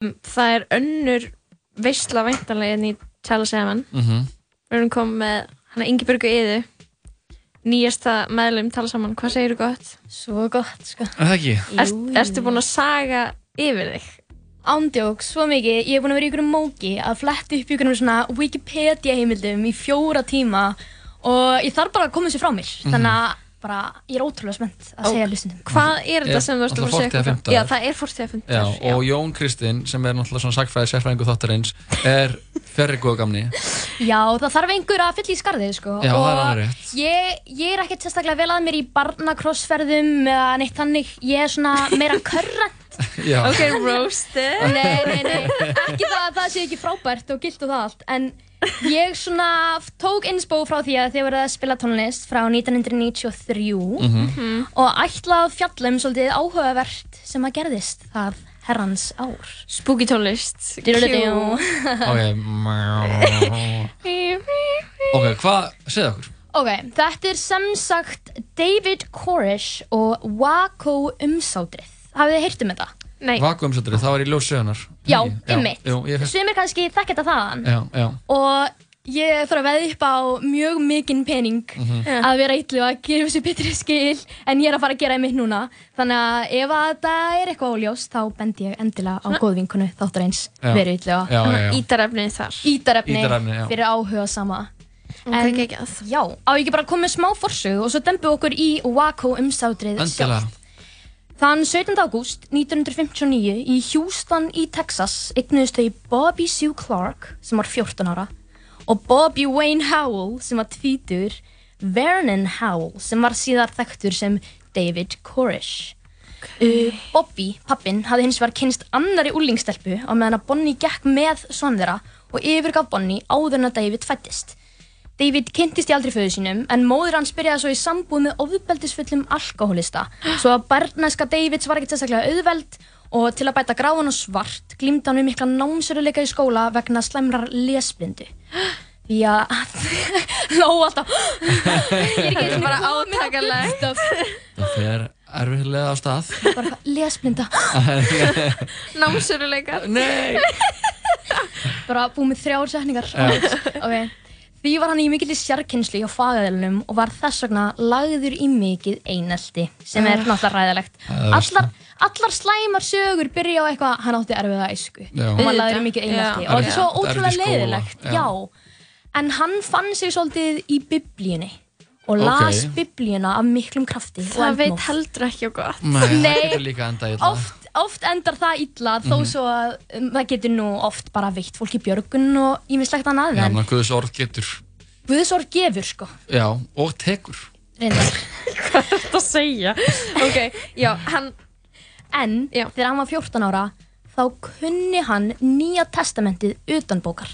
það er önnur veistla væntanlega inn í Chalice Evan Mhm. við erum komið með hana Ingibjörgu Eðu nýjasta meðlum tala saman, hvað segir þú gott? Svo gott, sko Er það ekki? Ert, ertu búin að saga yfir þig? Ándjók, svo mikið, ég hef búin að vera í ykkur móki að fletta upp í ykkur svona Wikipedia heimildum í fjóra tíma og ég þarf bara að koma þessu frá mér þannig að bara, ég er ótrúlega spennt að segja hlustundum Hvað er þetta sem þú ert að segja? 45 Já, það er 45 Já, og Jón Kristinn, sem er náttúrulega svona sagfræði sérfræðingu þáttarins, er ferri góða gamni. Já, það þarf einhver að fylla í skarðið, sko. Já, það er og alveg rétt. ég, ég er ekkert sérstaklega vel að mér í barnakrossferðum eða neitt þannig, ég er svona meira körrent. Já. Ok, roasted. Nei, nei, nei, ekki það að það sé ekki frábært og gilt og það allt En ég svona tók insbó frá því að þið voruð að spila tónlist frá 1993 Mhm. Og ætla að fjalla um svolítið áhugavert sem að gerðist það herrans ár Spooky tónlist. Ok, hvað, segð okkur. Ok, þetta er sem sagt David Koresh og Waco umsátrið Hafið þið heyrt um þetta? Nei Vakuumsöndrið, það var í ljós sögunar. Já, Jú, ég fyrst. Sumir kannski þekk þetta þaðan Já, já. og ég þarf að veða upp á mjög mikinn pening Mhm. að vera ítlu að gera þessu betri skil en ég er að fara að gera það mitt núna þannig að ef að þetta er eitthvað óljóst þá bendi ég endilega á góðvinkunu þáttur eins Já. verið ítlu að Já, já, já. Ítarefnið þar ítarefni Ítarefni, fyrir áhuga sama en já, á ég ekki bara að koma með smá forsögu og svo dembum við okkur í Waco umsátrið Endilega. Þann 17. ágúst 1959 í Houston í Texas eignuðust þau Bobby Sue Clark sem var 14 ára og Bobby Wayne Howell sem var tvítur Vernon Howell sem var síðar þekktur sem David Koresh uh, Bobby, pappin, hafði hins vegar kynst annari úlingstelpu á meðan að Bonnie gekk með son þeirra og yfirgaf Bonnie áður en að David fættist David kynntist í aldrei föðu sínum en móður hans byrjaði svo í sambúð með ofbeldisfullum alkohólista svo að barnæska Davids var ekkert sérstaklega auðveld og til að bæta gráðan og svart glýmdi hann við mikla námsöruleika í skóla vegna slæmrar lesblindu því að hló alltaf ég er ekki einu sinni Bara komin á átakanlegt. good stuff. Það fer erfiðlega á stað. bara lesblinda Námsuruleikar Nei. bara búið með þrjár setningar okay. Því var hann í mikill sjarkynslu hjá fagaðilunum og var þess vegna lagður í mikið einelti sem er náttúrulega ræðilegt. Það er. Allar, allar slæmar sögur byrja á eitthvað hann átti erfiða æsku Já. og hann lagður í mikið einelti Já. og þetta er svo ótrúlega í leiðilegt. já. Já. En hann fann sig svolítið í biblíunni og las biblíuna af miklum krafti og Það veit heldur ekki á gott Nei, það Nei. getur líka enda illa. oft, oft endar það illa þó Mhm. svo að um, það getur nú oft bara veitt fólki björgun og ímislegt annað Já, en menn Guðs orð getur. Guðsorg gefur sko Já, og tekur. reyndar. Þetta að segja Ok, já, hann en Já. þegar hann var 14 ára þá kunni hann nýja testamentið utan bókar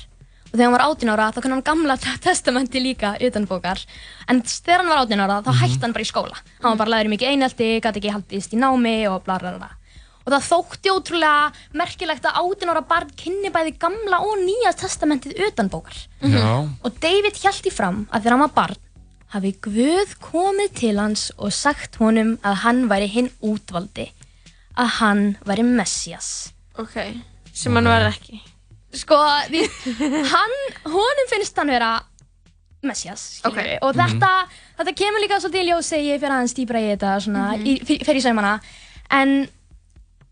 og þegar hann var 18 ára þá kunni hann gamla te- testamentið líka utan bókar en þegar hann var 18 ára þá hætti hann bara í skóla hann var bara læður í mikið einelti, gæti ekki haldist í námi og bla bla bla og það þótti ótrúlega merkilegt að 18 ára barn kynni bæði gamla og nýja testamentið utan bókar Já. og David held í fram að þegar hann var barn hafi Guð komið til hans og sagt honum að hann væri hinn útvaldi að hann væri Messias. Ok, sem hann var ekki. Sko, því, hann honum finnst hann vera Messias Ok. okay. og þetta, þetta kemur líka svolítið í ljós þegar ég fyrir aðeins dýbra í þetta svona, í, fyrir í saumana. En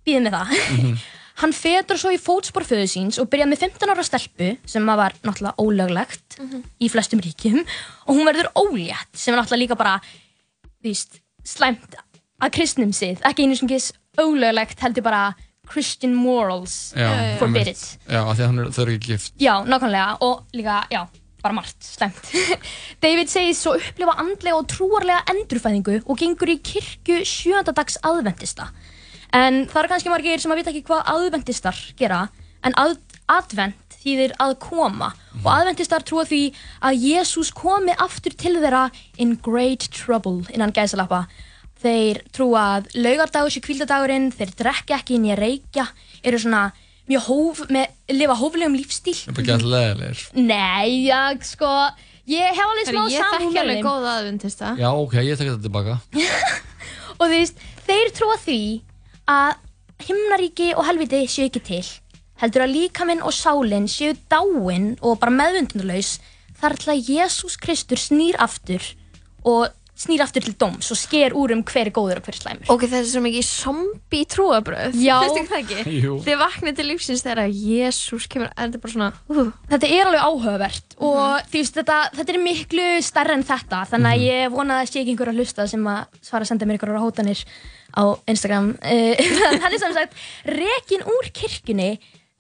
býðum með það hann fetur svo í fótspor föðu síns og byrja með 15 ára stelpu sem var náttúrulega ólöglegt í flestum ríkjum og hún verður ólétt sem er náttúrulega líka bara víst, slæmt að kristnum sið ekki einu sem gís ólöglegt heldur bara Christian morals Já, forbid einmitt. it Já, af því að hann er, þau eru ekki gift. Já, nákvæmlega og líka, já, bara margt, slæmt. David segist svo upplifa andlega og trúarlega endurfæðingu og gengur í kirkju sjöndadags aðventista. En það eru kannski margir sem að vita ekki hvað aðventistar gera, en að, advent þýðir að koma og aðventistar trúa því að Jésús komi aftur til þeirra in great trouble innan gæsalappa. Þeir trúa að laugardagur sé kvíldadagurinn, þeir drekka ekki inn í að reykja, eru svona mjög hóf, með, lifa hóflegum lífstíl. Það er bara ekki alltaf leðilegir. Nei, já, sko, ég hef alveg smá Ég samúð þekki með alveg góða aðventista Já, ok, ég tek þetta tilbaka. Og þú veist, þeir trúa því að himnaríki og helviti séu ekki til. heldur að líkaminn og sálinn séu dáinn og bara meðvundunarlaus þar til að Jésús Kristur snýr aftur og snýr aftur til dóms og sker úr um hver er góður og hver er slæmur. Ok, þetta er svo mikið zombie trúabröð Já. Finnst ekki það ekki? Jú. Þið vaknið til lífsins þegar Jésús kemur en þetta er bara svona uh, Þetta er alveg áhugavert og þú veist, þetta, þetta er miklu stærra en þetta þannig að ég vona að það sé ekki einhver að hlusta sem að svara að senda mér einhverjar hótanir á Instagram hann er sem sagt rekin úr kirkjunni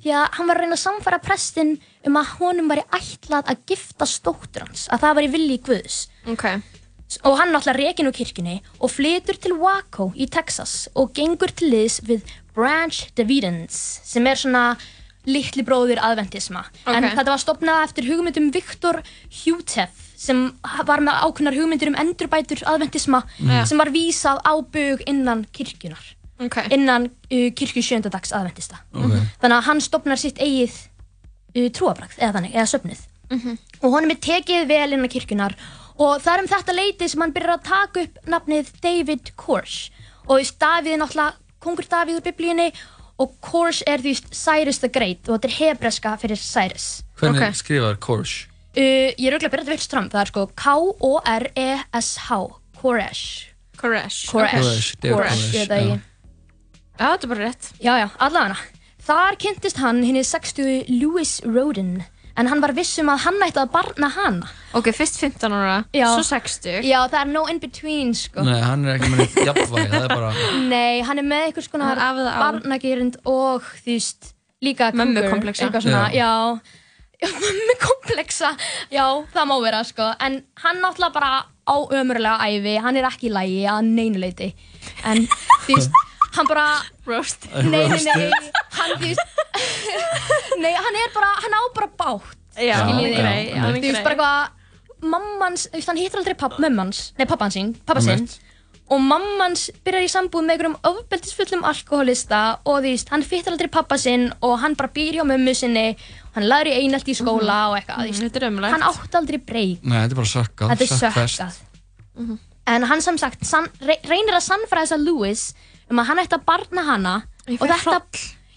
því að hann var að reyna að samfara prestin um að honum væri ætlað að gifta stóttur hans að það væri vilji Guðs Ok og hann náttúrulega rekin úr kirkjunni og flytur til Waco í Texas og gengur til liðs við Branch Davidans sem er svona litli bróðir aðventisma en Ok. þetta var stopnað eftir hugmyndum Viktor Hutef sem var með ákveðnar hugmyndir um endurbætur aðventisma Já. sem var vísað á bug innan kirkjunar Ok innan uh, kirkju sjöndadags aðventista Ok. þannig að hann stopnar sitt eigið uh, trúabrakt eða þannig, eða söfnuð Mhm. og honum er tekið vel innan kirkjunar og það er um þetta leiti sem hann byrjar að taka upp nafnið David Koresh. Og Davíð er náttúrulega kongur Davíð úr biblíunni og Koresh er því Cyrus the Great og þetta er hebreska fyrir Cyrus. Hvernig Ok. skrifar Kors? uh, ég er auðvitað að byrja þetta fyrst fram það er sko K-O-R-E-S-H. Koresh. Koresh. Koresh, Koresh, Koresh, þetta er bara rétt. Já, já, allavega. Þar kynntist hann henni 60 Louis Roden en hann var viss um að hann ætti að barna hana. Ok, fyrst 15 ára, Já. svo 60 Já, það er no in between, sko. Nei, hann er ekki með neitt jafnvægi, það er bara Nei, hann er með einhvers konar barnagerind og þú veist, líka Mömmu cougar, komplexa. Eitthvað svona, Já. já. Já, mömmu kompleksa, já, það má vera, sko. En hann náttúrulega bara á ömurlega æfi, hann er ekki í lægi að neynuleiti. En þú veist, hann bara Roast. Nei, nei, nei, hann, Nei, hann er bara, hann á bara bátt Já, Skiljið hann þið? grei, já, hann Þú er veist, bara eitthvað Mammans, þú veist, hann hittir aldrei papp, mömmans Nei, pappan sín, pappa sinn. Einmitt. Og mammans byrjar í sambúð með einhverjum ofbeldisfullum alkoholista Og þú veist, hann hittir aldrei pappa sinn Og hann bara býr hjá mömmu sinni Hann laður í einelt í skóla og eitthvað þú veist. Þetta er ömulegt Hann átti aldrei breyk. Nei, þetta er bara sökkað Þetta er sökkað. En hann sem sagt san, re, reynir að sannfæra þessa Lewis um að hann ætti að barna hana og þetta,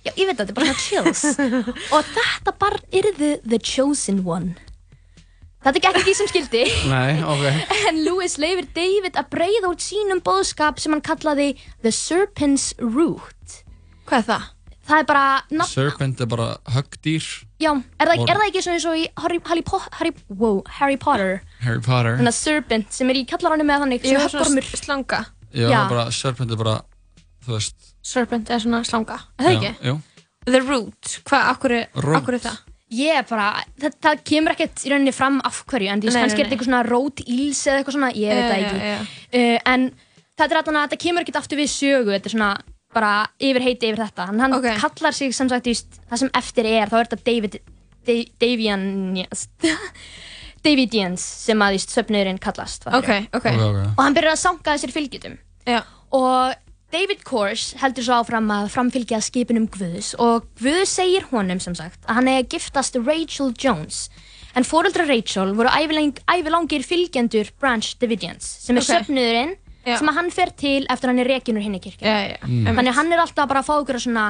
já ég veit það, þetta er bara svona chills. Og þetta barn yrði the chosen one. Þetta gekk ekki sem skildi Nei, ok. En Lewis leifir David að breyða út sínum bóðskap sem hann kallaði the serpent's root. Hvað er það? Það er bara Serpent er bara höggdýr. Já, er það, er það ekki svona eins og í Harry, Harry, Po- Harry, wow, Harry Potter? Harry Potter. Þannig að serpent sem er í kallaranum með þannig sem höggormur. slanga. Já, Já. bara Serpent er bara Þú veist Serpent er svona slanga Er það ekki? Jú The root Hvað, akkur, Root. akkur er það? Ég er bara, það, það kemur ekkert í rauninni fram af hverju, en þú veist, Nei, kannski er þetta eitthvað svona rót íls eða eitthvað svona, ég veit það ekki. Uh, en þetta er alltaf að þetta kemur ekkert aftur við sögu, þetta er svona bara yfir heiti yfir þetta. En hann Ok. kallar sig sem sagt, veist, það sem eftir er, þá er þetta David, Da- Davian, Davidians sem að söfnurinn kallast. Ok, ok Og hann byrjar að sanga þessir fylgjutum. Já Og David Kors heldur svo áfram að framfylgja skipunum Guðs og Guð segir honum sem sagt að hann er að giftast Rachel Jones en fóreldra Rachel voru ævilang, ævilangir fylgjendur Branch Davidians sem er Ok. söfnuðurinn Já. sem að hann fer til eftir að hann er rekinur hinn í kirkja Já, já Mm. þannig að hann er alltaf bara að fá ykkur svona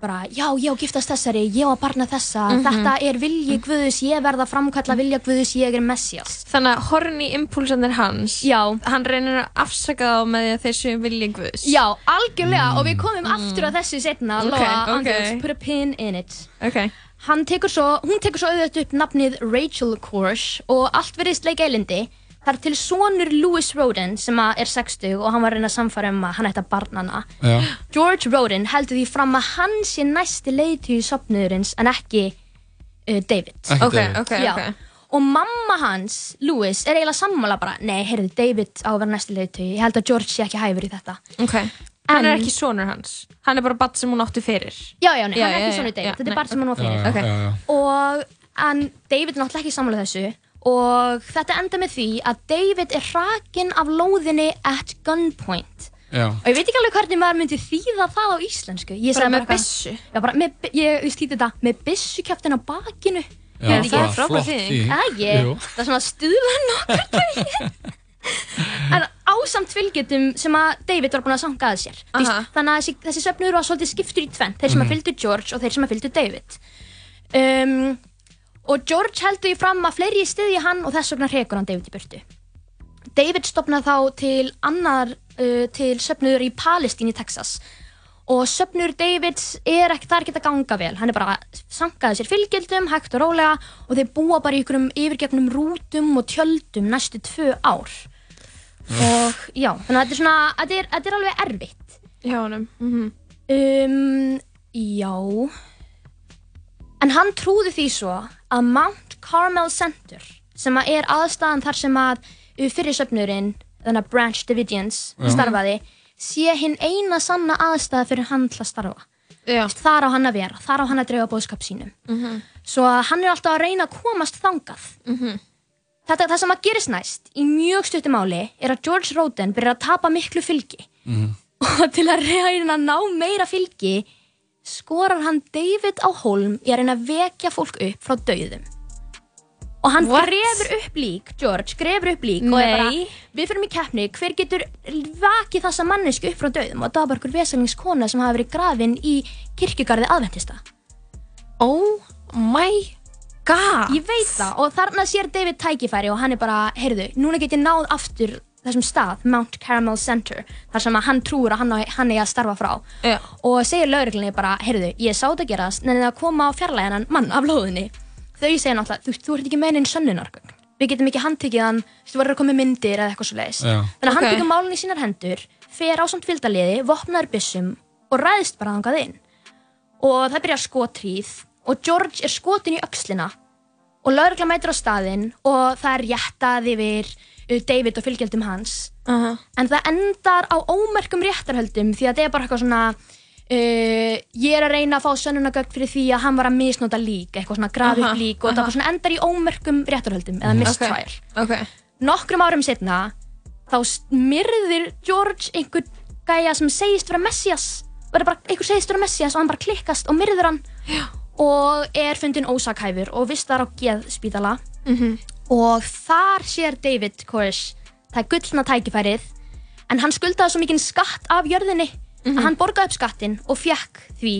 bara, já, ég á giftast þessari, ég á að barna þessa Mhm. þetta er vilji Guðs, ég verða að framkalla vilja Guðs, ég er Messias Þannig að horni impulsanir hans Já, Hann reynir að afsaka þá með því að þeir séu vilji guðs. Já, algjörlega og við komum aftur að þessu setna Ok, Lóa, ok. Andrews, put a pin in it. Ok. Hann tekur svo, hún tekur svo auðvitað upp nafnið Rachel Kors og allt verðist leika eilindi Það er til sonur Louis Roden sem að er 60 og hann var að reyna að samfara um að hann ætti að barna hana Já. George Roden heldur því fram að hann sé næsti leiðtíð sopnuðurins en ekki uh, David. Ekki Ok, David. ok, Já. ok. Og mamma hans, Louis, er eiginlega sammála bara Nei, heyrðu, David á að vera næsti leiðtíð Ég held að George sé ekki hæfur í þetta. Ok. Hann er ekki sonur hans. Hann er bara badd sem hún átti fyrir. Já, já, nei, Já, hann er ekki já, David, þetta nei. er bara sem hann Já, fyrir. já, Ok. já, já. og en David er náttúrulega ekki sammála þessu og þetta enda með því að David er hrakinn af lóðinni at gunpoint. Já, og ég veit ekki alveg hvernig maður myndi þýða það á íslensku. Ég Bara sagði með eitthvað- byssu. Já, bara með, bi- ég, ég stýtti þetta. Með byssu kæftin á bakinu. Já það er bara frábær flott þýðing. það er svona stuðla nokkur en ásamt fylgjöldum sem að David var búinn að sanga að sér. Aha. þannig að þessi, þessi söfnur var svolítið skiptur í tvenn þeir sem Mhm. að fylgdu George og þeir sem að fylgdu David. Um, og George heldur í fram að fleiri stiðja hann og þess vegna hrekur hann David í burtu. David stopnaði þá til annar uh, til söfnur í Palestín í Texas. Og söfnur Davids er ekki, það er ekki að ganga vel. Hann er bara sankaði sér fylgjöldum hægt og rólega og þeir búa bara í ykkurum yfirgefnum rútum og tjöldum næstu tvö ár. Og já, þannig að þetta er svona þetta er, þetta er alveg erfitt. Hjá honum mm um, já. En hann trúði því svo að Mount Carmel Center sem að er aðstæðan þar sem að uh, fyrir söfnurinn, þannig að Branch Davidians starfaði sé hinn eina sanna aðstæða fyrir hann til að starfa Já. þar á hann að vera, þar á hann að dreifa bóðskap sínum Mhm. svo að hann er alltaf að reyna að komast þangað Mhm. Þetta, það sem að gerist næst í mjög stuttum máli er að George Roden byrjar að tapa miklu fylgi og til að reyna að ná meira fylgi skorar hann David á Holm í að reyna að vekja fólk upp frá dauðum og hann What? grefur upp lík George grefur upp lík og er bara Nei. við fyrir í keppni, hver getur vakið þessa mannesku upp frá dauðum og það var einhver vesalingskona sem hafi verið grafin í kirkjugarði aðventista Oh my god Ég veit það og þarna sér David tækifæri og hann er bara, heyrðu, núna get ég náð aftur þessum stað, Mount Carmel Center þar sem að hann trúur að hann, hann eigi að starfa frá. Já. og segir lauruglinni bara, heyrðu, ég sá þetta gerast en það að koma á fjarlæðinan mann af lóðinni. Þau segja náttúrulega, þú, þú ert ekki með einn sönnunargögn. Við getum ekki handtekið hann þú verður að koma með myndir eða eitthvað svo leiðis þannig að hann Ok. tekur málun í sínar hendur fer á samt fylgdaliði, vopnaður byssum og ræðist bara þangað inn. Og það byrjar skotríð og George er skotin í öxlina og laurugla mætir á staðinn og það er réttað yfir David og fylgjaldum hans. Uh en það endar á ómerkum réttarhöldum því að það er bara eitthvað svona uh, ég er að reyna að fá sönnunagögn fyrir því að hann var að misnota lík eitthvað svona grafi Aha, upp lík og það bara svona endar í ómerkum réttarhöldum eða mistrial Ok nokkrum árum setna þá smyrðir George einhver gæja sem segist vera Messias bara, bara einhver segist vera Messias og hann bara klikkast og myrður hann Já. og er fundin ósakhæfur og vistar á geðspítala. Mhm. Og þar sér David Koresh það er gullna tækifærið. En hann skuldaði svo mikinn skatt af jörðinni að hann borgaði upp skattinn og fekk því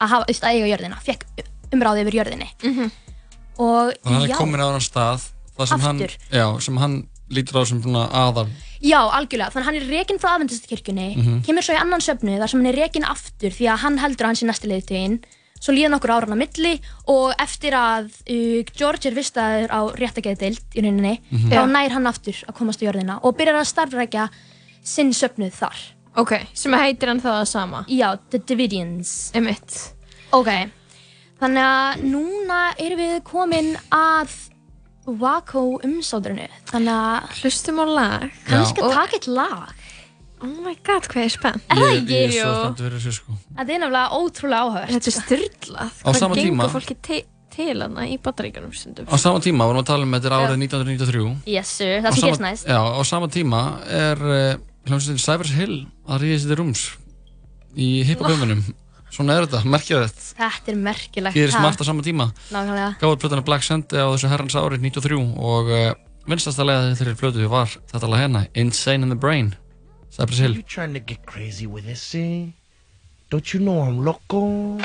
að hafa auðvitað eiga jörðina. Fekk umráði yfir jörðinni. Mhm. og Þannig að hann já, er komin á hann stað það sem hann, já, sem hann lítur á sem svona aðal Já, algjörlega, þannig að hann er rekin frá aðvendistakirkjunni, Mhm. kemur svo í annan söfnu þar sem hann er rekin aftur því að hann heldur að hann sé næsti leiðtögin, svo líða nokkur ára á milli og eftir að uh, George er vistaður á réttageðdeild í rauninni, Mhm. þá Já. nær hann aftur að komast á jörðina og byrjar að starfrækja sinn söfnuð þar. Ok, sem heitir hann það sama Já, The Davidians. Emitt Ok, þannig að núna erum við komin að Waco umsáðurinu, þannig að Hlustum á lag kannski að taka eitt lag. Oh my god, hvað er spennt Er það Ég, ekki? ég er svo spennt fyrir þessu sko Þetta er nefnilega ótrúlega áhört. Þetta er styrlað Á sama tíma- gengur fólki te til hana í bataríkanum stundum Á sama tíma vorum við að tala um þetta er árið 1993 Yes sir, Á það sama- gerst næst. Já, á sama tíma er uh, hljómsveitin Cypress Hill að ríða sér til rúms í hiphop-hjóðunum Svona er þetta, merkja þetta Þetta er merkilegt. Gerist ha? margt á sama tíma Nákvæmlega. Gáður plötuna Black Sunday á þessu herrans árið 93 og uh, vinstasta leiða þeirri plötu var þetta lag hérna Insane in the Brain Hill You trying to get crazy with this, see? Don't you know I'm loco?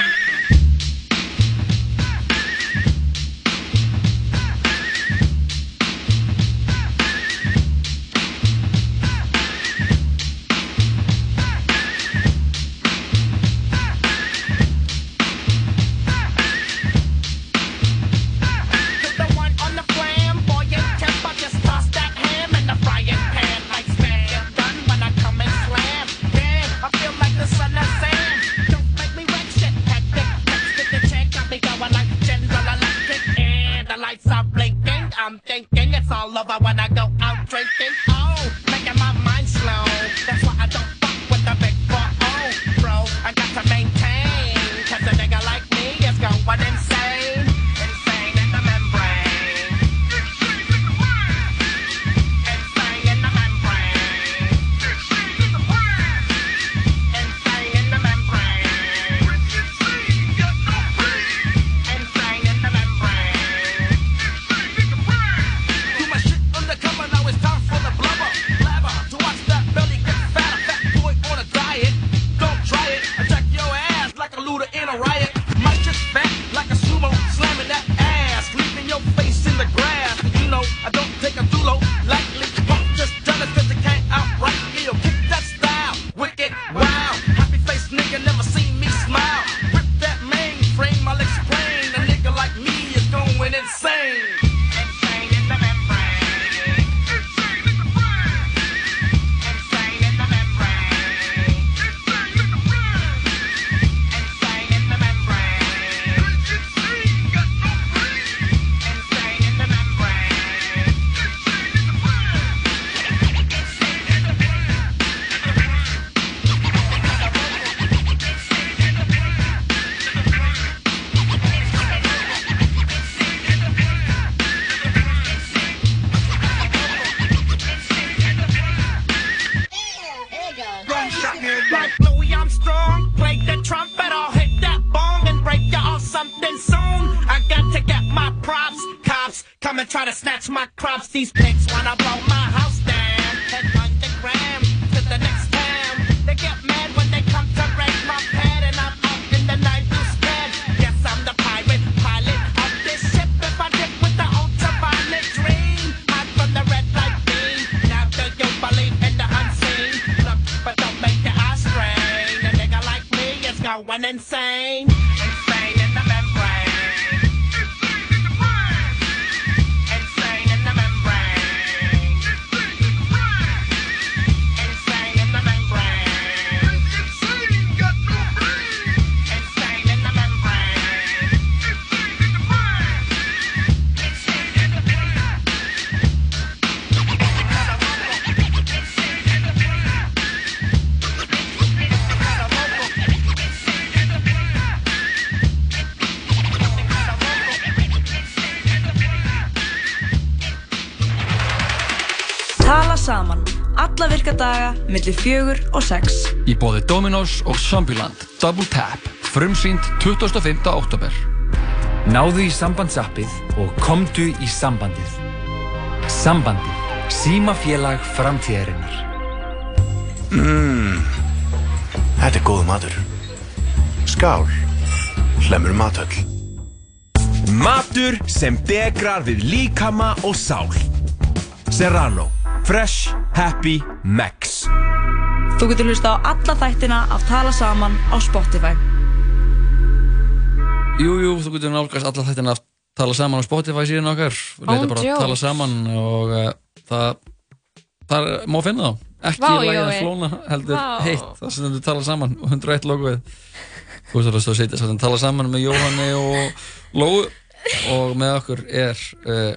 these packs. Millir fjögur og sex. Í bóði Dominos og Zombieland Double Tap Frumsýnd 25. oktober Náðu í sambandsappið og komdu í sambandið. Sambandið. Símafélag framtíðarinnar. Mmm, þetta er góð matur. Skál, hlemur matöll. Matur sem degrar við líkama og sál. Serrano. Fresh, happy, max. Þú getur hlusta á alla þættina af Tala saman á Spotify. Jú, jú, þú getur nálgast alla þættina að tala saman á Spotify síðan okkar Leita bara að jokes. tala saman og uh, það, það er, má finna þá Ekki Vá, í Jói. flóna heldur Vá. heitt Það sem þau tala saman og 101 logoið Þú veist að það setja svo að tala saman með Jóhanni og Lóu og með okkur er uh,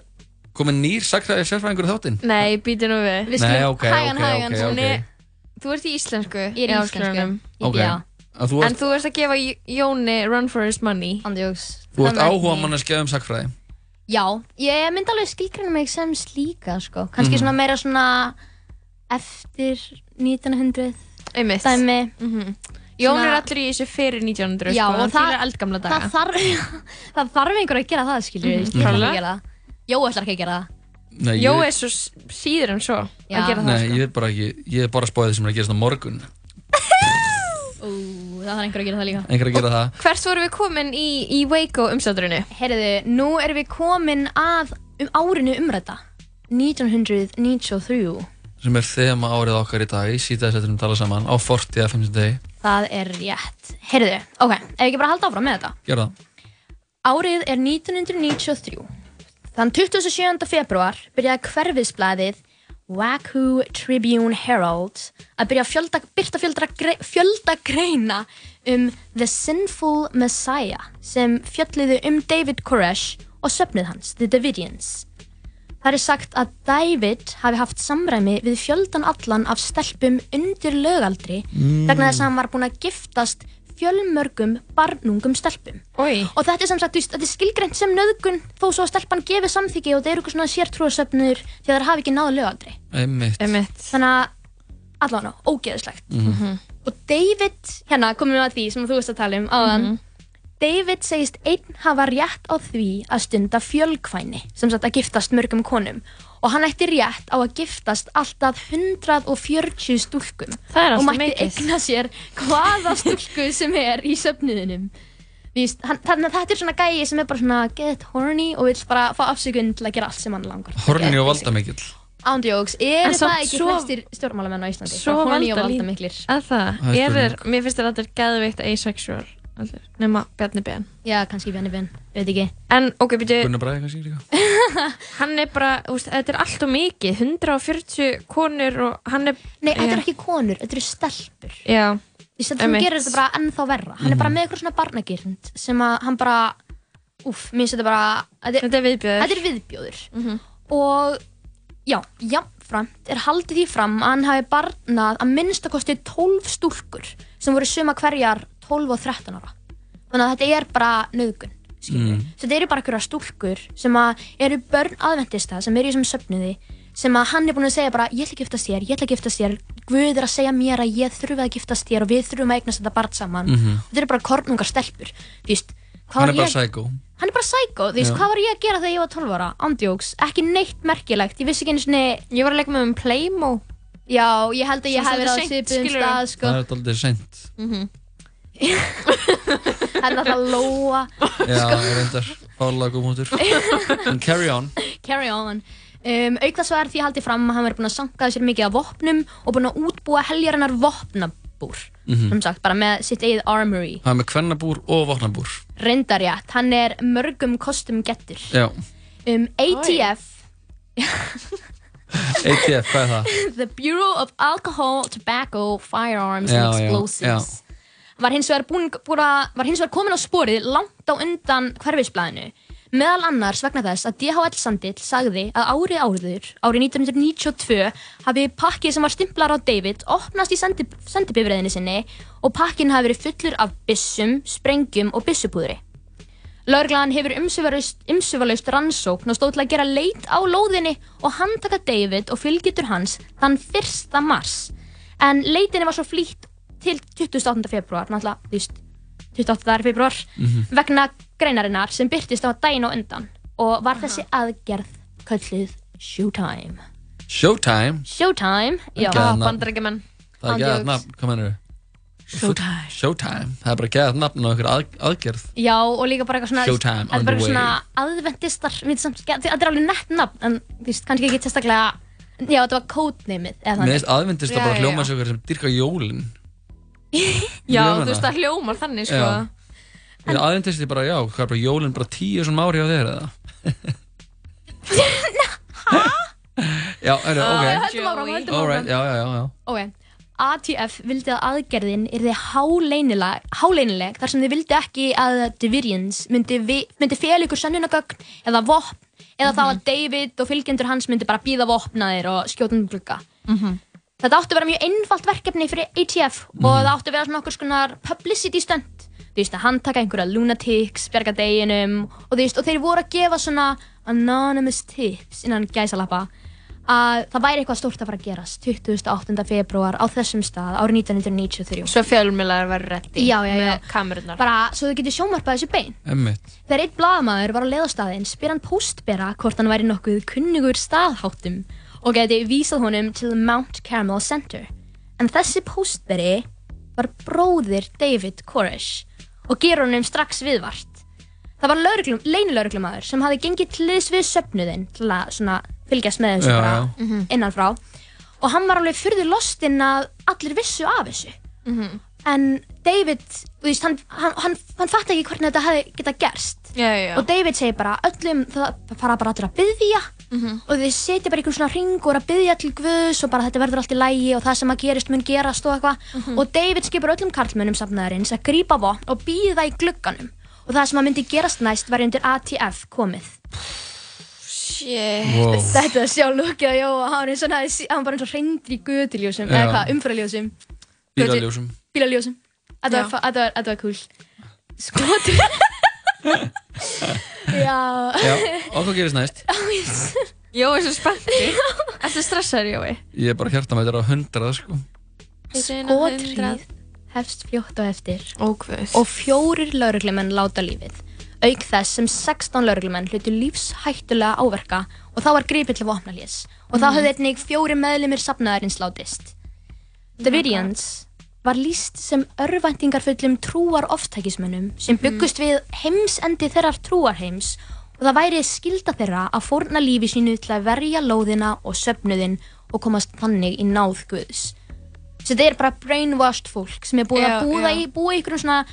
komin nýr sakræði sérfræðingur í þáttinn Nei, býti nú við. Við Nei, skulum- ok, hægan, ok, hægan, Þú ert í íslensku. Ég er í íslensku. háskólanum. Ok. Já. Að þú ert- En þú ert að gefa Jóni run for his money. Andjóks. Þú ert áhuga mann að skefða um sakfræði Já, ég myndi alveg skilgræna mig sem slíka, sko. Kannski Mhm. svona meira svona eftir 1900 Einmitt. dæmi. Jón Svona- er allir í þessu fyrir 1900, Já, sko. og það- fýlar eldgamla daga. Það þarf, það þarf einhver að gera það, skilur gera það. Jó ætlar ekki að gera það. Nei, Jó ég- er svo síður en svo Já. að gera það, Nei, sko. ég veit bara ekki, ég er bara að spáði því sem er að gerast á morgun Ú, það þarf einhver að gera það líka. Einhver að gera það Hvert vorum við komin í, í Waco umstæðurinu? Herriðu, nú erum við komin að um árinu umræta. 1993. sem er þema árið okkar í dag í síðaðsettunum tala saman á 40 að 50 degi Það er rétt. Herriðu, ok, ef ekki bara halda áfram með þetta. Gjör það Árið er 1993. Þann 27. februar byrjaði hverfisblæðið Wahoo Tribune Herald að byrja að fjölda, byrta fjölda, fjölda greina um The Sinful Messiah sem fjölliðu um David Koresh og söfnið hans, The Davidians. Það er sagt að David hafi haft samræmi við fjöldan allan af stelpum undir lögaldri Mm. vegna þess að hann var búinn að giftast fjölmörgum barnungum stelpum. Oi. Og þetta er sem sagt, þetta er skilgreint sem nöðgun þó svo að stelpan gefi samþyggi og það eru eitthvað svona sértrúasöfnur því að það hafi ekki náðu Einmitt Þannig að allavega, ógeðislegt. Mhm. Og David, hérna komum við að því sem þú veist að tala um áðan, Mhm. David segist einn hafa rétt á því að stunda fjölkvæni, sem sagt að giftast mörgum konum og hann ætti rétt á að giftast alltaf 140 stúlkum. Það er og mætti mikið. eigna sér hvaða stúlku sem er í hann, þannig að þetta er svona gæi sem er bara svona get horny og vill bara fá afsökun til að gera allt sem hann langar. Horni og valdamikill. Ándjóks, eru En það ekki svo- flestir stjórnmálamenn á Íslandi? Svo Bara horny og valdalí- valdamiklir. Að? Það? Er Er mér finnst geðveikt asexual allir, nema Bjarni Ben. Já, kannski Bjarni Ben, veit ekki. En ok, byrju, Gunnar Bræði kannski líka. Hann er bara, úst, þetta er allt og mikið 140 konur og hann er Nei, þetta eru ekki konur, þetta eru stelpur. Já, Því sem Einmitt. gerir þetta bara ennþá verra. Hann er bara með eitthvað svona barnagirnd sem að hann bara Úff, mér finnst þetta bara Þetta er, þetta er viðbjöður þetta er viðbjóður. Og já, jafnframt er haldið því fram að hann hafi barnað að minnstakosti 12 stúlkur sem voru suma hverjar 12 og 13 ára. Þannig að þetta er bara nöðgun mm. Þetta eru bara einhverja stúlkur sem að eru börn aðventista sem eru í þessum söfnuði sem að hann er búin að segja bara ég ætla að giftast þér, ég ætla að giftast þér. Guð er að segja mér að ég þurfi að giftast þér og við þurfum að eignast þetta barn saman. Mhm. og þetta eru bara kornungar stelpur. Hvað Hann var er bara ég, psycho. Hann er bara psycho, þú veist, hvað var ég að gera þegar ég var 12 ára? Andjóks, ekki neitt merkilegt, ég vissi ekki einu sinni Ég var að leika með um Playmo. Já, ég held að ég hef verið á skilurðu. stað, sko. Það er aldrei seint. Mhm. Það er náttúrulega lóa. Já, reyndar. Fálega góð mútur. En carry on. Carry on. Um, Auk þess var því haldið fram að hann verið búinn að sankaði sér mikið af vopnum og búinn að útbúa heljarinnar vopnabúr. Mhm. sem sagt, bara með sitt eigið armory. Það er með kvennabúr og vopnabúr. Reyndarjætt, hann er mörgum kostum gettur. Já, um, ATF ATF, hvað er það? The Bureau of Alcohol, Tobacco, Firearms Já, and já, Explosives var hins vegar, búin, búin að, var hins vegar komin á sporið langt á undan hverfisblæðinu meðal annars vegna þess að DHL Sandill sagði að árið áður, árið 1992 hafi pakkið sem var stimplar á David opnast í sendi, sendibifræðinni sinni og pakkin hafi verið fullur af byssum, sprengjum og byssupúðri Lörglan hefur umsöfalaust rannsókn og stóð til að gera leit á lóðinni og handtaka David og fylgjutur hans þann 1. mars. En leitinni var svo flýtt til 28. februar, náttúrulega, þú veist, 28. februar, Mhm. vegna greinarinnar sem byrtist á daginn og undan og var þessi aðgerð kölluð Showtime. Showtime Showtime, já. Geðað nafn. Bandarækjumenn Það er gæðat nafn, hvað mennur Showtime. Showtime, það er bara gæðat nafn og einhver að, aðgerð Já, og líka bara eitthvað svona Showtime on er bara the eitthvað way. svona aðventistar við samt, Þetta er alveg nett nafn En þú veist, kannski ekki testaklega Já, þetta var eða Mér þannig. finnst aðvendist að Já, bara hljóma þessu okkar sem dyrka jólin Já, þú veist það. hljómar þannig sko. Já. Ég aðvendist ég bara, já, hvað er bara jólin bara tíu svona ári á þér eða? Já, er það, ok Höldum áfram, höldum Alright, áfram. já, já, já, já. Ok, ATF vildi að aðgerðin yrði háleynileg, háleynileg þar sem þið vildi ekki að Dividians myndi, myndi fel ykkur sönnunagögn eða vopn eða þá að David og fylgjendur hans myndi bara býða vopnaðir og skjóta um glugga. Þetta átti að vera mjög einfalt verkefni fyrir ATF og það átti að vera svona okkur skonar publicity stunt. Þú veist að handtaka einhverja lunatics, bjarga deginum og þú veist og þeir voru að gefa svona anonymous tips innan gæsalappa að það væri eitthvað stórt að fara að gerast 28. februar á þessum stað árið 1993. Svo fjölmiðlar verður reddi Já, já, já. með kamerunar Bara svo þau getur sjómarpað þessu bein. Emmitt Þegar einn blaðamaður var á leiðastæðin spyr hann póstbera hvort hann væri nokkuð kunnugur staðháttum og geti vísað honum til Mount Carmel Center. En þessi póstberi var bróðir David Koresh og gerur honum strax viðvart. Það var leinilögreglumæður sem hafi gengið til liðs við söfnuðinn til að svona, fylgjast með þessu bara já. Mhm. innanfrá og hann var alveg fyrður lostinn að allir vissu af þessu. Mhm. En David, veist, hann, hann, hann, hann fatt ekki hvernig þetta hefði geta gerst. Já, já, Og David segir bara, öllum, það fara bara allir að byðja Mhm. og þið setja bara í einhvern svona ring og er að byðja til Guðs og bara þetta verður allt í lægi og það sem að gerist mun gerast og eitthvað. Mhm. Og David skipur öllum karlmönnum safnaðarins að grípa vopn og býða í glugganum. Og það sem að myndi gerast næst var undir ATF komið. Shit Wow. Þetta er sjálf lukkið að Jóa, hann var bara eins og reyndir í göduljósum, eða hvað, umfæraljósum. Bílaljósum Bílaljósum. Þetta var, þetta var, þetta var cool. Skotur. Já. Já, og hvað gerist næst? Jói er svo spennti Ertu stressaður Jói? Ég er bara hjarta með þetta á hundrað, sko Skotríð hefst fljótt á eftir Ókveð og fjórir lauruglumenn láta lífið. Auk þess sem 16 lauruglumenn hlutu lífshættulega áverka og þá var gripið til vopnalés. Og þá Mhm. höfðu einnig fjóri meðlimir safnaðarins látist. Davidians var líst sem örvæntingarfullum trúar oftækismönnum sem byggust við heimsendi þeirrar trúarheims og það væri skilda þeirra að fórna lífi sínu til að verja lóðina og söfnuðin og komast þannig í náð Guðs. Svo þetta er bara brainwashed fólk sem er búið Já, að búa í, búa í einhverjum svona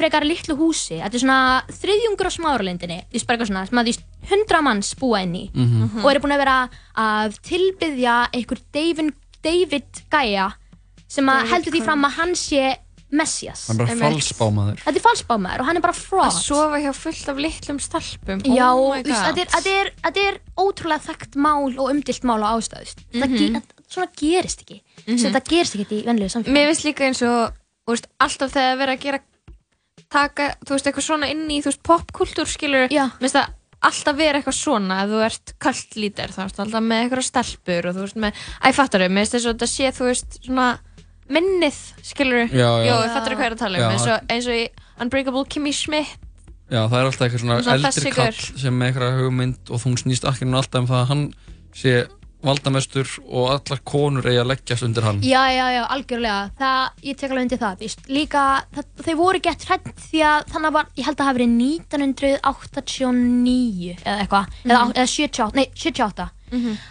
frekar litlu húsi. Þetta er svona þriðjungur á smáralindinni, því bara eitthvað svona, sem að því hundra manns búa inn í Mhm. og eru búin að vera að tilbyðja einhver David, David Gaia sem að heldur því fram að hann sé Messias. Það er bara falsbámaður Þetta er falsbámaður og hann er bara fraud. Að sofa hjá fullt af litlum stelpum Já, oh veist, god þetta er, þetta, er, þetta er ótrúlega þekkt mál og umdilt mál á ástæðust. Mm Mhm. Svona gerist ekki. Mm Þetta gerist ekki í venlegu samfélagi. Mér finnst líka eins og þú veist, alltaf þegar verið að gera taka, þú veist, eitthvað svona inn í þú veist, popkultúr skilur Já. Mér finnst það alltaf vera eitthvað svona ef þú ert kaltlítir, þá ertu alltaf með eitthvað stelpur og þú veist með, æ, fattar þau, mér finnst þess að þetta sé, þú veist, svona minnið, skilur Já, já. Jó, ég fattar hvað ég er að tala um, Já. eins og, eins og í Unbreakable Kimmy Schmidt Já, það er alltaf eitthvað svona, Svona eldri þessi kall sem með eitthvað hugmynd og þú snýst akkinu alltaf um það að hann sé valdamestur og allar konur eigi að leggjast undir hann. Já, já, já, algjörlega. Það, ég tek alveg undir það, víst. Líka, það, þau voru gett hrætt því að þannig var, ég held að það hafi verið 1989 eða eitthvað, eða, Mhm. eða 78, nei, 78,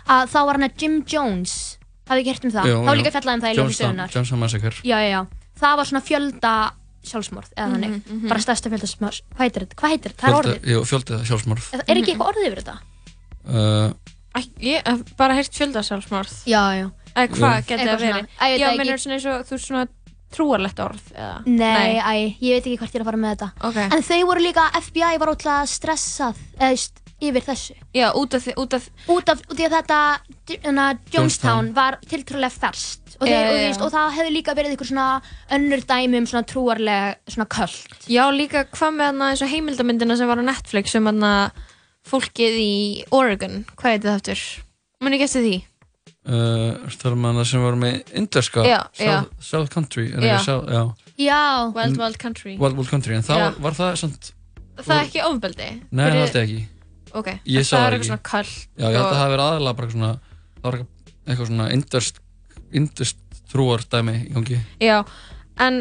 að þá var hann að Jim Jones, hafið ekki hert um það? Það var jú. líka fjallað um það í Johnstown- sögunar. Johnstown Massacre. Já, já, já. Það var svona fjölda sjálfsmorð, eða þannig, Mhm, mhm. bara stærsta fjölda sjálfsmorð. Hvað heitir þetta? Hvað heitir þetta? Það er orðið. Jú, fjöldið sjálfsmorð. Er ekki eitthvað orðið yfir þetta? Uh, Ég hef bara heyrt fjöldarsálsmorð. Já, já. Eða hvað Eitthvað það verið? Æ, ég veit Já, mennur ekki. svona eins og þú veist svona trúarlegt orð, eða? Nei, æ, ég veit ekki hvert ég er að fara með þetta. Ok. En þau voru líka, FBI var ótrúlega stressað, eða, yfir þessu. Já, út af því, út af... út af, út af þetta hana, Jonestown Jonestown. var tiltrúlega ferst og, já, og, veist, og það hefði líka verið einhver svona önnur dæmi um svona trúarlega svona köld Já, líka hvað með hana eins og heimildamyndina sem var á Netflix um hana fólkið í Oregon, hvað heitir það eftir? Muni ekki eftir því? uh, það er maður sem var með Inderska. South, South Country, Já. ekki South, já. Já Wild Wild Country Wild Wild Country, en það var, var það samt, Það er ekki ofbeldi? nei, það er ekki. Ok, Ég sá það er eitthvað svona kall Já, ég held að það hafi verið aðalega bara svona, það var eitthvað svona indust, indust trúar dæmi í gangi. Já, en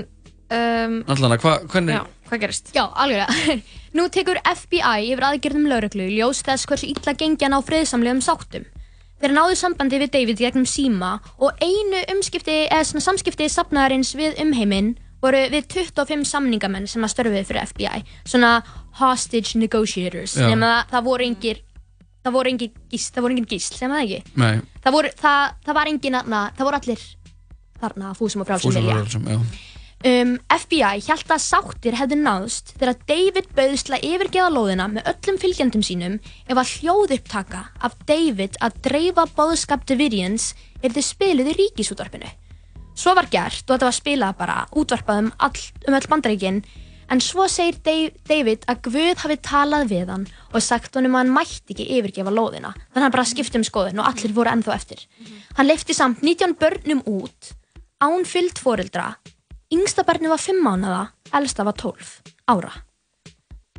um, Allan að, hva, hvernig, Já, hvað gerist? Já, alveg Nú tekur FBI yfir aðgerðum lauruglu ljós þess hversu illa gengi hann á friðsamlegum sáttum Þeir náðu sambandi við David gegnum síma og einu umskipti eða svona samskipti safnaðarins við umheiminn voru við 25 samningamenn sem að störfuði fyrir FBI svona hostage negotiators nema það, það voru engir það voru engin gísl, það voru engin gísl, sem það ekki nei, það, voru, það, það var engin þarna, það voru allir þarna fúsum og frálsum fúsum vilja var sem, já. um, FBI held að sáttir hefðu náðst þegar David bauðst til að yfirgeða lóðina með öllum fylgjandum sínum ef að hljóðupptaka af David að dreifa boðskap Davidians er þið spiluð í ríkisútvarpinu. Svo var gert og þetta var spilað bara útvarpað um, all, um öll bandaríkin en svo segir David að Guð hafi talað við hann og sagt honum að hann mætti ekki yfirgefa lóðina þannig að hann bara skipti um skoðun og allir voru ennþá eftir. Hann leifti samt 19 börnum út án fyllt foreldra Yngsta barni var 5 mánuða, elsta var 12 ára.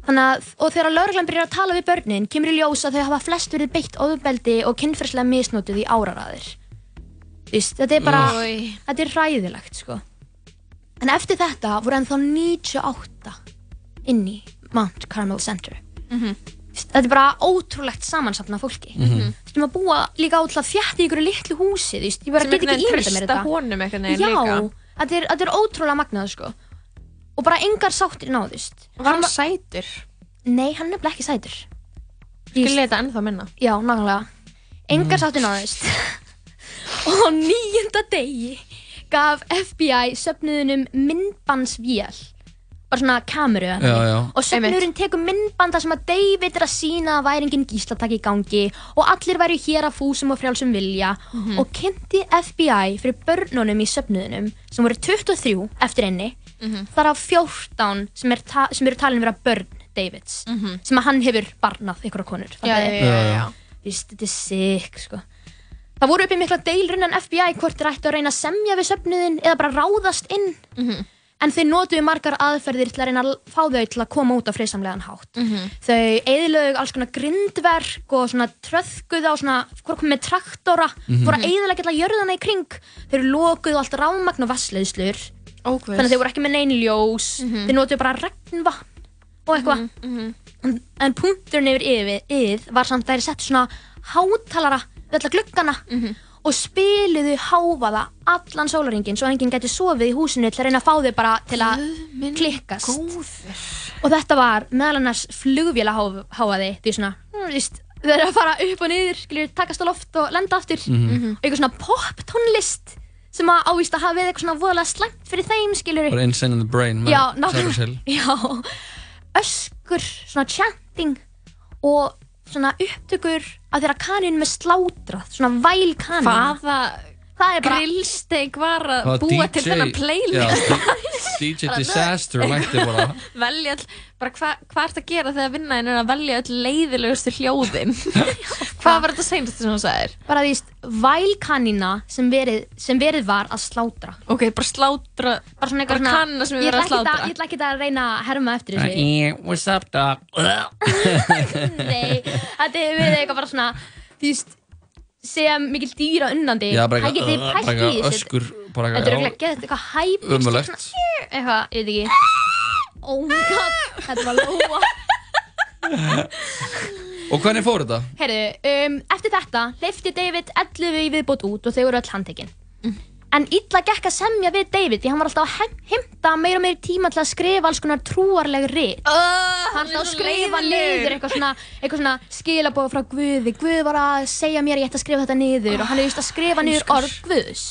Þannig að, og þegar lauruglan byrjar að tala við börnin, kemur í ljós að þau hafa flest verið beitt ofbeldi og kynferðslega misnótið í áraraðir. Þú veist, þetta er bara, Oj. þetta er ræðilegt, sko. En eftir þetta voru ennþá 98 inn í Mount Carmel Center. Mhm. Þú veist, Þetta er bara ótrúlegt samansapna fólki. Þú Mhm. veist, maður búa líka átlað þjætt í ykkur litlu húsi, þú veist, ég bara Sem get ekki ímynda mér þetta. honum einhvern veginn Já, líka. þetta er, þetta er ótrúlega magnað sko Og bara engar sáttir náðust Var hann sætur? Nei, hann er nefnilega ekki sætur Skil leta ennþá minna Já, nákvæmlega Engar Mm. sáttir náðust Og á nýjunda degi gaf FBI söfnuðunum myndbandsvél bara svona kameru eða Já, já. og söfnuðurinn tekur myndbanda sem að David er að sína að væri engin gíslatak í gangi og allir væri hér að fúsum og frjálsum vilja Mhm. og kynnti FBI fyrir börnunum í söfnuðunum sem voru 23 eftir einni Mhm. þar af 14 sem, er ta sem eru talin vera börn Davids Mhm. sem að hann hefur barnað ykkur konur Já, já, já, já, já. Vist, þetta er sick sko. Það voru uppi mikla deilur en FBI hvort þeir ættu að reyna að semja við söfnuðin eða bara ráðast inn Mhm. en þeir notuðu margar aðferðir til að reyna að fá þau til að koma út á friðsamlegan hátt Mhm. þau eðilögu alls konar grindverk og svona tröðkuðu á svona hvort komið með traktora Mhm. voru að eðilega alla jörðana í kring þeir lokuðu allt ráðmagn og vassleiðslur Ókvist. þannig að þeir voru ekki með neyn ljós Mhm. þeir notuðu bara regnvatn og eitthvað Mhm. en, en punkturinn yfir yfir, var samt að þeir settu svona hátalara alla gluggana Mhm. og spiluðu háfaða allan sólaringin svo enginn gæti sofið í húsinu til að reyna að fá þau bara til að klikkast góður. og þetta var meðal annars flugvéla háfaði því svona, hm, víst, þau eru að fara upp og niður skilur, takast á loft og lenda aftur Mhm. og eitthvað svona pop tónlist sem að ávist að hafa við eitthvað svona voðalega slæmt fyrir þeim skilur bara insane in the brain Cypress Hill. nákvæmlega Já, öskur, svona chanting og svona upptökur að þeirra kanin með slátrað svona væl kanin Hvaða það er bara grillsteik var að Það búa DJ til þennan playlist DJ Disaster mætti bara velja all, bara hva, hvað ert að gera þegar vinnaðin er að velja öll leiðilegustu hljóðin Hvað var þetta seinast sem þú sagðir? Bara því, vælkanina sem verið, sem verið var að slátra. Ok, bara slátra, bara svona bara kanna sem Ég verið að slátra. Ég ætla ekki að reyna að herma eftir þessu. Eh, What's up dog? Nei, þetta er verið eitthvað bara svona, þú veist, segja mikil dýra unnandi. Já, bara Hæ, getið þið eitthvað pælt bara í eitthvað þessu? Þetta er eitthvað, ekki eitthvað hæp. Ömurlegt Eitthvað, ég veit ekki. Oh my god, þetta var lóa. Og hvernig fór þetta? Herðu, um, eftir þetta leifti David 11 í viðbót út og þau voru öll handtekinn. En illa gekk að semja við David því hann var alltaf að heimta meira og meira tíma til að skrifa alls konar trúarleg rit. Uh, hann alltaf að skrifa niður eitthvað svona, eitthvað svona skilabóð frá Guði. Guð var að segja mér ég ætti að skrifa þetta niður og hann er just að skrifa niður orð Guðs.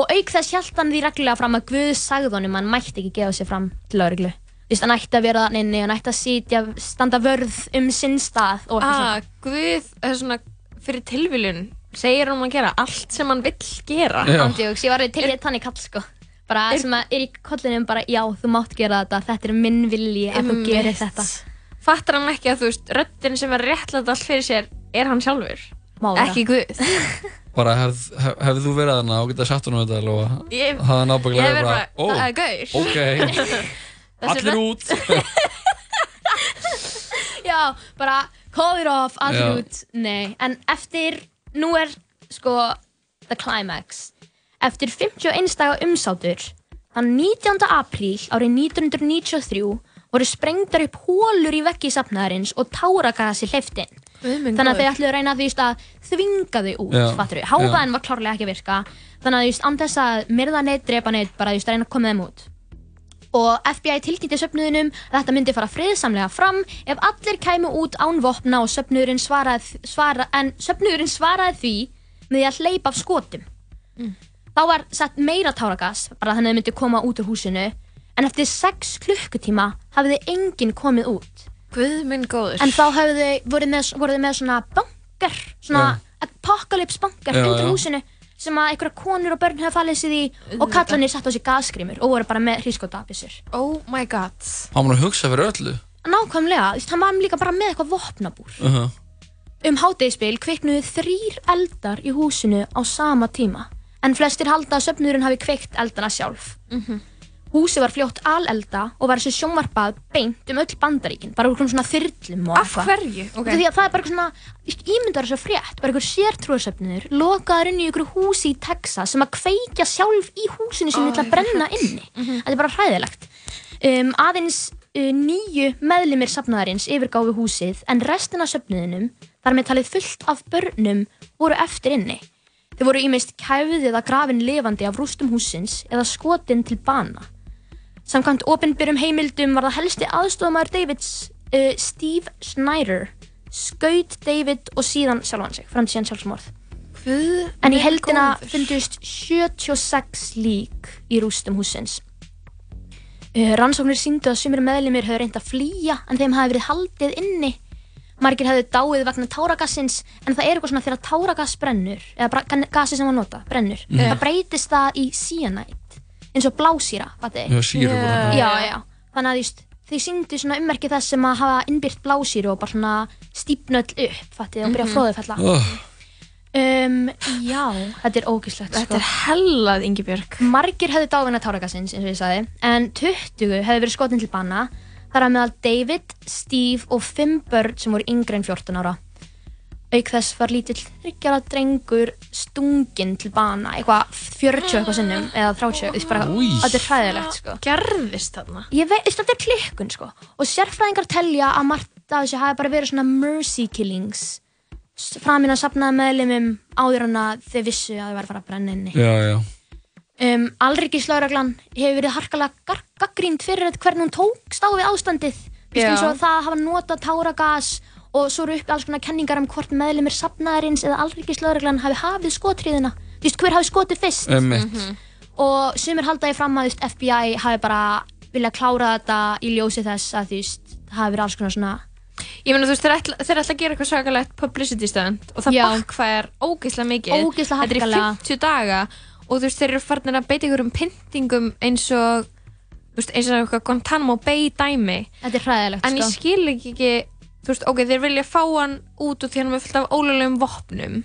Og auk þess hjælt hann því reglulega fram að Guð sagði honum að hann mætti ekki gefa sig fram til lauruglu. Þú veist, hann ætti að vera þannig inni, hann ætti að sitja, standa vörð um sinn stað og eitthvað Ah, Guð, það er svona fyrir tilviljun segir hann að gera allt sem hann vill gera. Andjóks, ég var til í þannig kall sko. Bara Er- sem að er í kollinum bara já, þú mátt gera þetta, þetta er minn vilji að þú gerir þetta. Fattar hann ekki að þú veist, röddin sem er réttlætt allt fyrir sér er hann sjálfur? Má vera. Ekki Guð. Bara hefð hef, hefð þú verið þarna og getað sagt honum þetta alveg og Ég- hafði hann ég ábygglega hef verið bara, það er gaur. ok, allir út. Já, bara call it off, allir Já. út. Nei, en eftir, nú er sko the climax. Eftir 51 daga umsátur þann 19. apríl árið 1993 voru sprengdar upp hólur í veggi safnaðarins og táragasi hleyftin minn þannig að þau ætluðu að reyna því að þvinga þau út, fattur við já. háfaðin var klárlega ekki að virka. Þannig að þú veist, án þess að myrða neitt, drepa neitt bara þú veist, að reyna að koma þeim út og FBI tilkynnti söfnuðinum að þetta myndi fara friðsamlega fram ef allir kæmu út án vopna og söfnuðurinn svaraði, svara, svaraði því með því að hleypa af skotum. Þá var sett meira táragas bara þannig að þau myndi koma út úr húsinu en eftir 6 klukkutíma hafði enginn komið út. Guð minn góður. En þá hafði þau voru með, með svona bunker svona apocalypse bunker Já, undir húsinu sem að einhverja konur og börn hefði fallið sér í og kallanir satt á sig gasgrímur og voru bara með hrískótabissur Oh my god. Hann var að hugsa fyrir öllu? Nákvæmlega, þú veist, hann var líka bara með eitthvað vopnabúr. Uh -huh. Um hátegisbil kviknuðu þrýr eldar í húsinu á sama tíma. En flestir halda að söfnurinn hafi kveikt eldana sjálf Húsið var fljótt alelda og var þessu sjónvarpað beint um öll bandaríkin bara einhverjum svona þyrlum og Af eitthvað. hverju? Ok. Því að það er bara eitthvað svona, ímyndar þessu frétt, bara einhver sértrúarsöfnur lokaður inn í einhverju húsi í Texas sem að kveikja sjálf í húsinu sem Ó, vil að brenna inni. Þetta er bara hræðilegt. Um, aðeins uh, nýju meðlimir safnaðarins yfirgáfu húsið en restin af söfnuðinum, þar með talið fullt af börnum, voru eftir inni. Þau voru ímest kæfið eða grafin lifandi af rústum húsins eða skotin til bana. Samkvæmt opinbyrjum heimildum var það helsti aðstofamæður Davids uh, Steve Snyder skaut David og síðan sjálfan sig fram til síðan sjálfsmorð. Guð En í heldina fundust 76 lík í rústum húsins. Uh, rannsóknir síndu að sumir meðlimir höfðu reynd að flýja en þeim hafi verið haldið inni. Margir hefðu dáið vegna táragassins en það er eitthvað svona þegar táragass brennur eða gasið sem var nota brennur. Mhm. Það breytist það í cyanide eins og blásýra, fattu Já, sýru bara. Já, já. Þannig að þú veist, þau síndu svona ummerki þess sem að hafa innbyrt blásýru og bara svona stípnöll upp, fattu og byrja að Mhm. flóðufella. Oh. Um, já, þetta er ógíslegt Þetta er hellað, Ingibjörg Margir hefðu dáðina táragassins, eins og ég sagði En 20 hefðu verið skotin til banna Þar að meðal David, Steve og 5 börn sem voru yngre en 14 ára Auk þess var lítill þryggjara drengur stunginn til bana Eitthvað 40 eitthvað sinnum Eða 30, þú veist bara, Új. þetta er hræðilegt sko. Gerðist þarna? Ég veit, þetta er klikkun sko. Og sérfræðingar telja að margt af þessu hafi bara verið svona mercy killings. Framinn að safnaði meðlimum áður að þau vissu að þau væri að fara að brenna inni. Já, já. Um, Alríkislauraglan hefur verið harkalega gaggrínd fyrir þetta hvernig hún tókst á við ástandið. Eins og það að hafa notað táragas og svo eru uppi alls konar kenningar um hvort meðlumir safnaðarins eða Alríkislauraglan hafi hafið skotriðina Vist hver hafi skotið fyrst Einmitt. Mhm. og sumir haldaði fram að þú veist, FBI hafi bara viljað klára þetta í ljósi þess að þú veist, hafi verið alls konar svona Ég meina þú veist, þeir ætla, þeir ætla að gera eitthvað svakalegt publicity stönd og það bakkvæðar ógeðslega mikið Ógeðslega Þetta er í harkalega. 50 daga og þú veist, þeir eru farin að beita ykkur um pyntingum eins og þú veist, eins og eitthvað Guantanamo Bay dæmi Þetta er hræðilegt En ég sko. skil ekki ekki þú veist, ok, þeir vilja fá hann út og því hann er fullt af ólulegum vopnum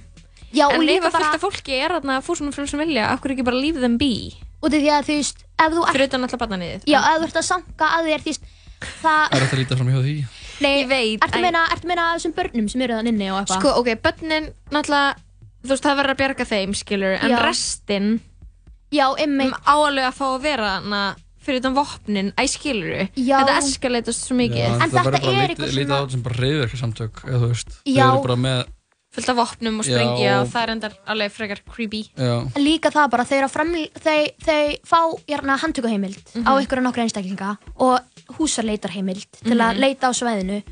Já, og en ef að fullt af fólki er þarna fúsum og frjálsum vilja, hverju ekki bara leave them be af því að þú veist ef þú fyrir utan alltaf barnaniðið Já, ef þú ert að sanka að þér því það Er þetta að líta fram hjá því? Nei, ég veit Ertu að meina, ertu að meina þessum börnum sem eru þann inni og eitthvað? Sko, ok, börnin náttúrulega þú veist, það verður að bjarga þeim, skilur en Já. restin Já, einmitt á alveg að fá að vera hana fyrir utan vopnin, æ, skilur Já. þetta eskalatast svo mikið. Já, En þetta er eitthvað Lítið á svona- þetta sem bara reyðverkarsamtök eða þú veist, Já. þeir eru bara með fullt af vopnum og sprengja og- og það er endar alveg frekar creepy. Já, En líka það bara, þeir, framl, þeir, þeir fá hérna, handtökuheimild á ykkur og nokkra einstaklinga og húsarleitarheimild til að Mhm. leita á svæðinu.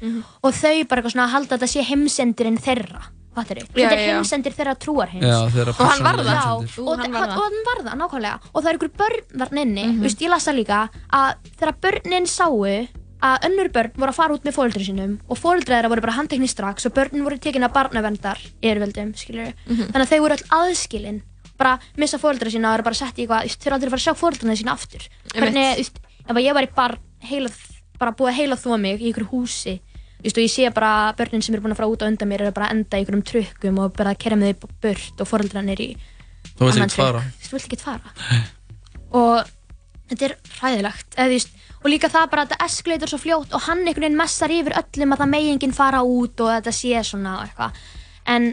Og þau bara eitthvað svona halda að þetta sé heimsendirinn þeirra. þau? Þetta er heimsendir þeirra trúarheims Já, þeirra Og hann var persónulegu það. Já, heimsendir. Og, hann og, var og það. hann var það, nákvæmlega og það er ykkur börn þarna inni mm -hmm. ég las það líka að þegar börnin sáu að önnur börn voru að fara út með fóreldri sínum og fóreldri þeirra voru bara handtekni strax og börnin voru tekin að barnavendar yfirveldum, skilur þannig að þau voru all aðskilin bara missa fóreldri sína og eru bara sett í eitthvað eru aldrei að fara að sjá fóreldrina sína aftur hvernig, ef ég var í bar heila, bara búið heila þó mig í ykkur húsi og ég sé bara börnin sem eru búin að fara út á undan mér eru bara að enda í ykkurum trukkum og bara að kerja með þau burt og fóreldrina er í Þú annan ekki fara? Þú vilt ekki fara. Og þetta er hræðilegt eða, þú veist, og líka það bara að þetta eskleitur svo fljótt og hann einhvern veginn messar yfir öllum að það megi enginn fara út og þetta sé svona eitthvað. En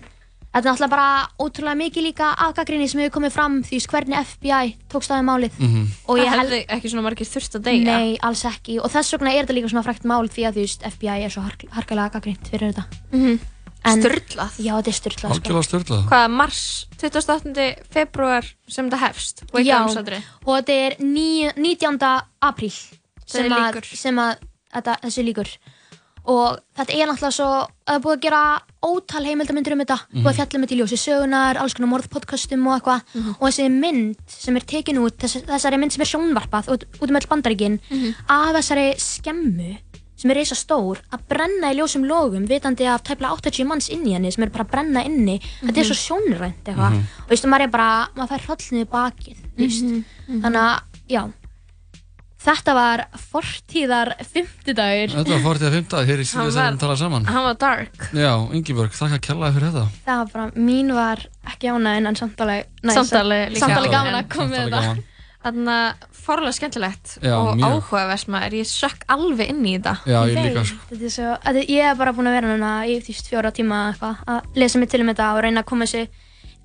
þetta er náttúrulega bara ótrúlega mikið líka aðgagrinni sem hefur komið fram því hvernig FBI tók staðið málið Mhm. og það ég held hefði ekki svona margir þurft að deyja Nei, alls ekki og þess vegna er þetta líka svona frækt mál því að þú veist FBI er svo hark harkalega gaggrind fyrir þetta Mhm. En- Sturlað. Já, þetta er styrlað sko. Algjörlega störtlað hvað, mars 28. februar sem þetta hefst Já, og þetta er ní, 19. apríl sem, sem að þetta, þessi líkur og þetta er náttúrulega svo það er búið að gera ótal heimildamindur um þetta. Búið að fjalla með til ljósi sögunar, alls konar morðpodcastum og eitthvað. Og þessi mynd sem er tekin út þess, þessari mynd sem er sjónvarpað út, út um öll bandaríkin af þessari skemmu sem er reysa stór að brenna í ljósum logum vitandi af tæplega 80 manns inn í henni sem er bara að brenna inni. Þetta er svo sjónrænt eitthvað. Og þú veist, maður er bara, maður fær hrollniðu bakið þú veist, þannig að, já þetta var fortíðar fimmtudagur Þetta var fortið að fymta, hér í síðan sem tala saman hann var dark Já, Ingeborg, þakka kjallaði fyrir þetta það var bara, mín var ekki ánægin en samt alveg næs Samt alveg líka samt alveg ánægð. gaman að koma með þetta. Þannig að forlega skemmtilegt Já, og mjög. áhugavert maður, ég sökk alveg inn í þetta. Já, ég líka sko. þetta er svo, þetta, ég er bara búin að vera núna í því fjóra tíma eitthvað að lesa mig til um þetta og reyna að koma sér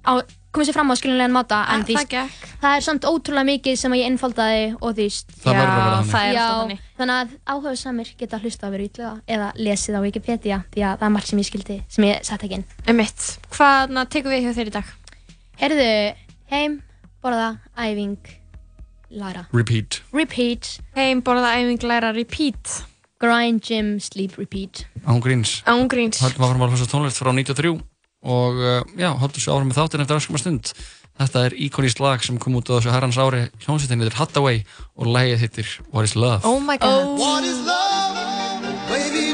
á, koma sér fram á skilinlegan máta en því það gekk. það er samt ótrúlega mikið sem að ég innfaldaði og því Það verður að vera þannig. er þannig. þannig að áhuga samir geta hlusta að vera ítlega eða lesið á Wikipedia því að það er margt sem ég skildi sem ég sett ekki inn Emitt, hvað tekum við hjá þér í dag? Herðu, heim, borða, æfing, læra Repeat Repeat, Heim, borða, æfing, læra, repeat. grind, gym, sleep, repeat Án gríns Ángríns. Haldum áfram að og eh, já, haldur svo árum með þáttinn eftir öskum að stund. Þetta er íkoníst lag sem kom út á þessu herrans ári. Hljómsveitin heitir Hathaway og lægið heitir What is Love? Oh my god. Oh. What is love, baby?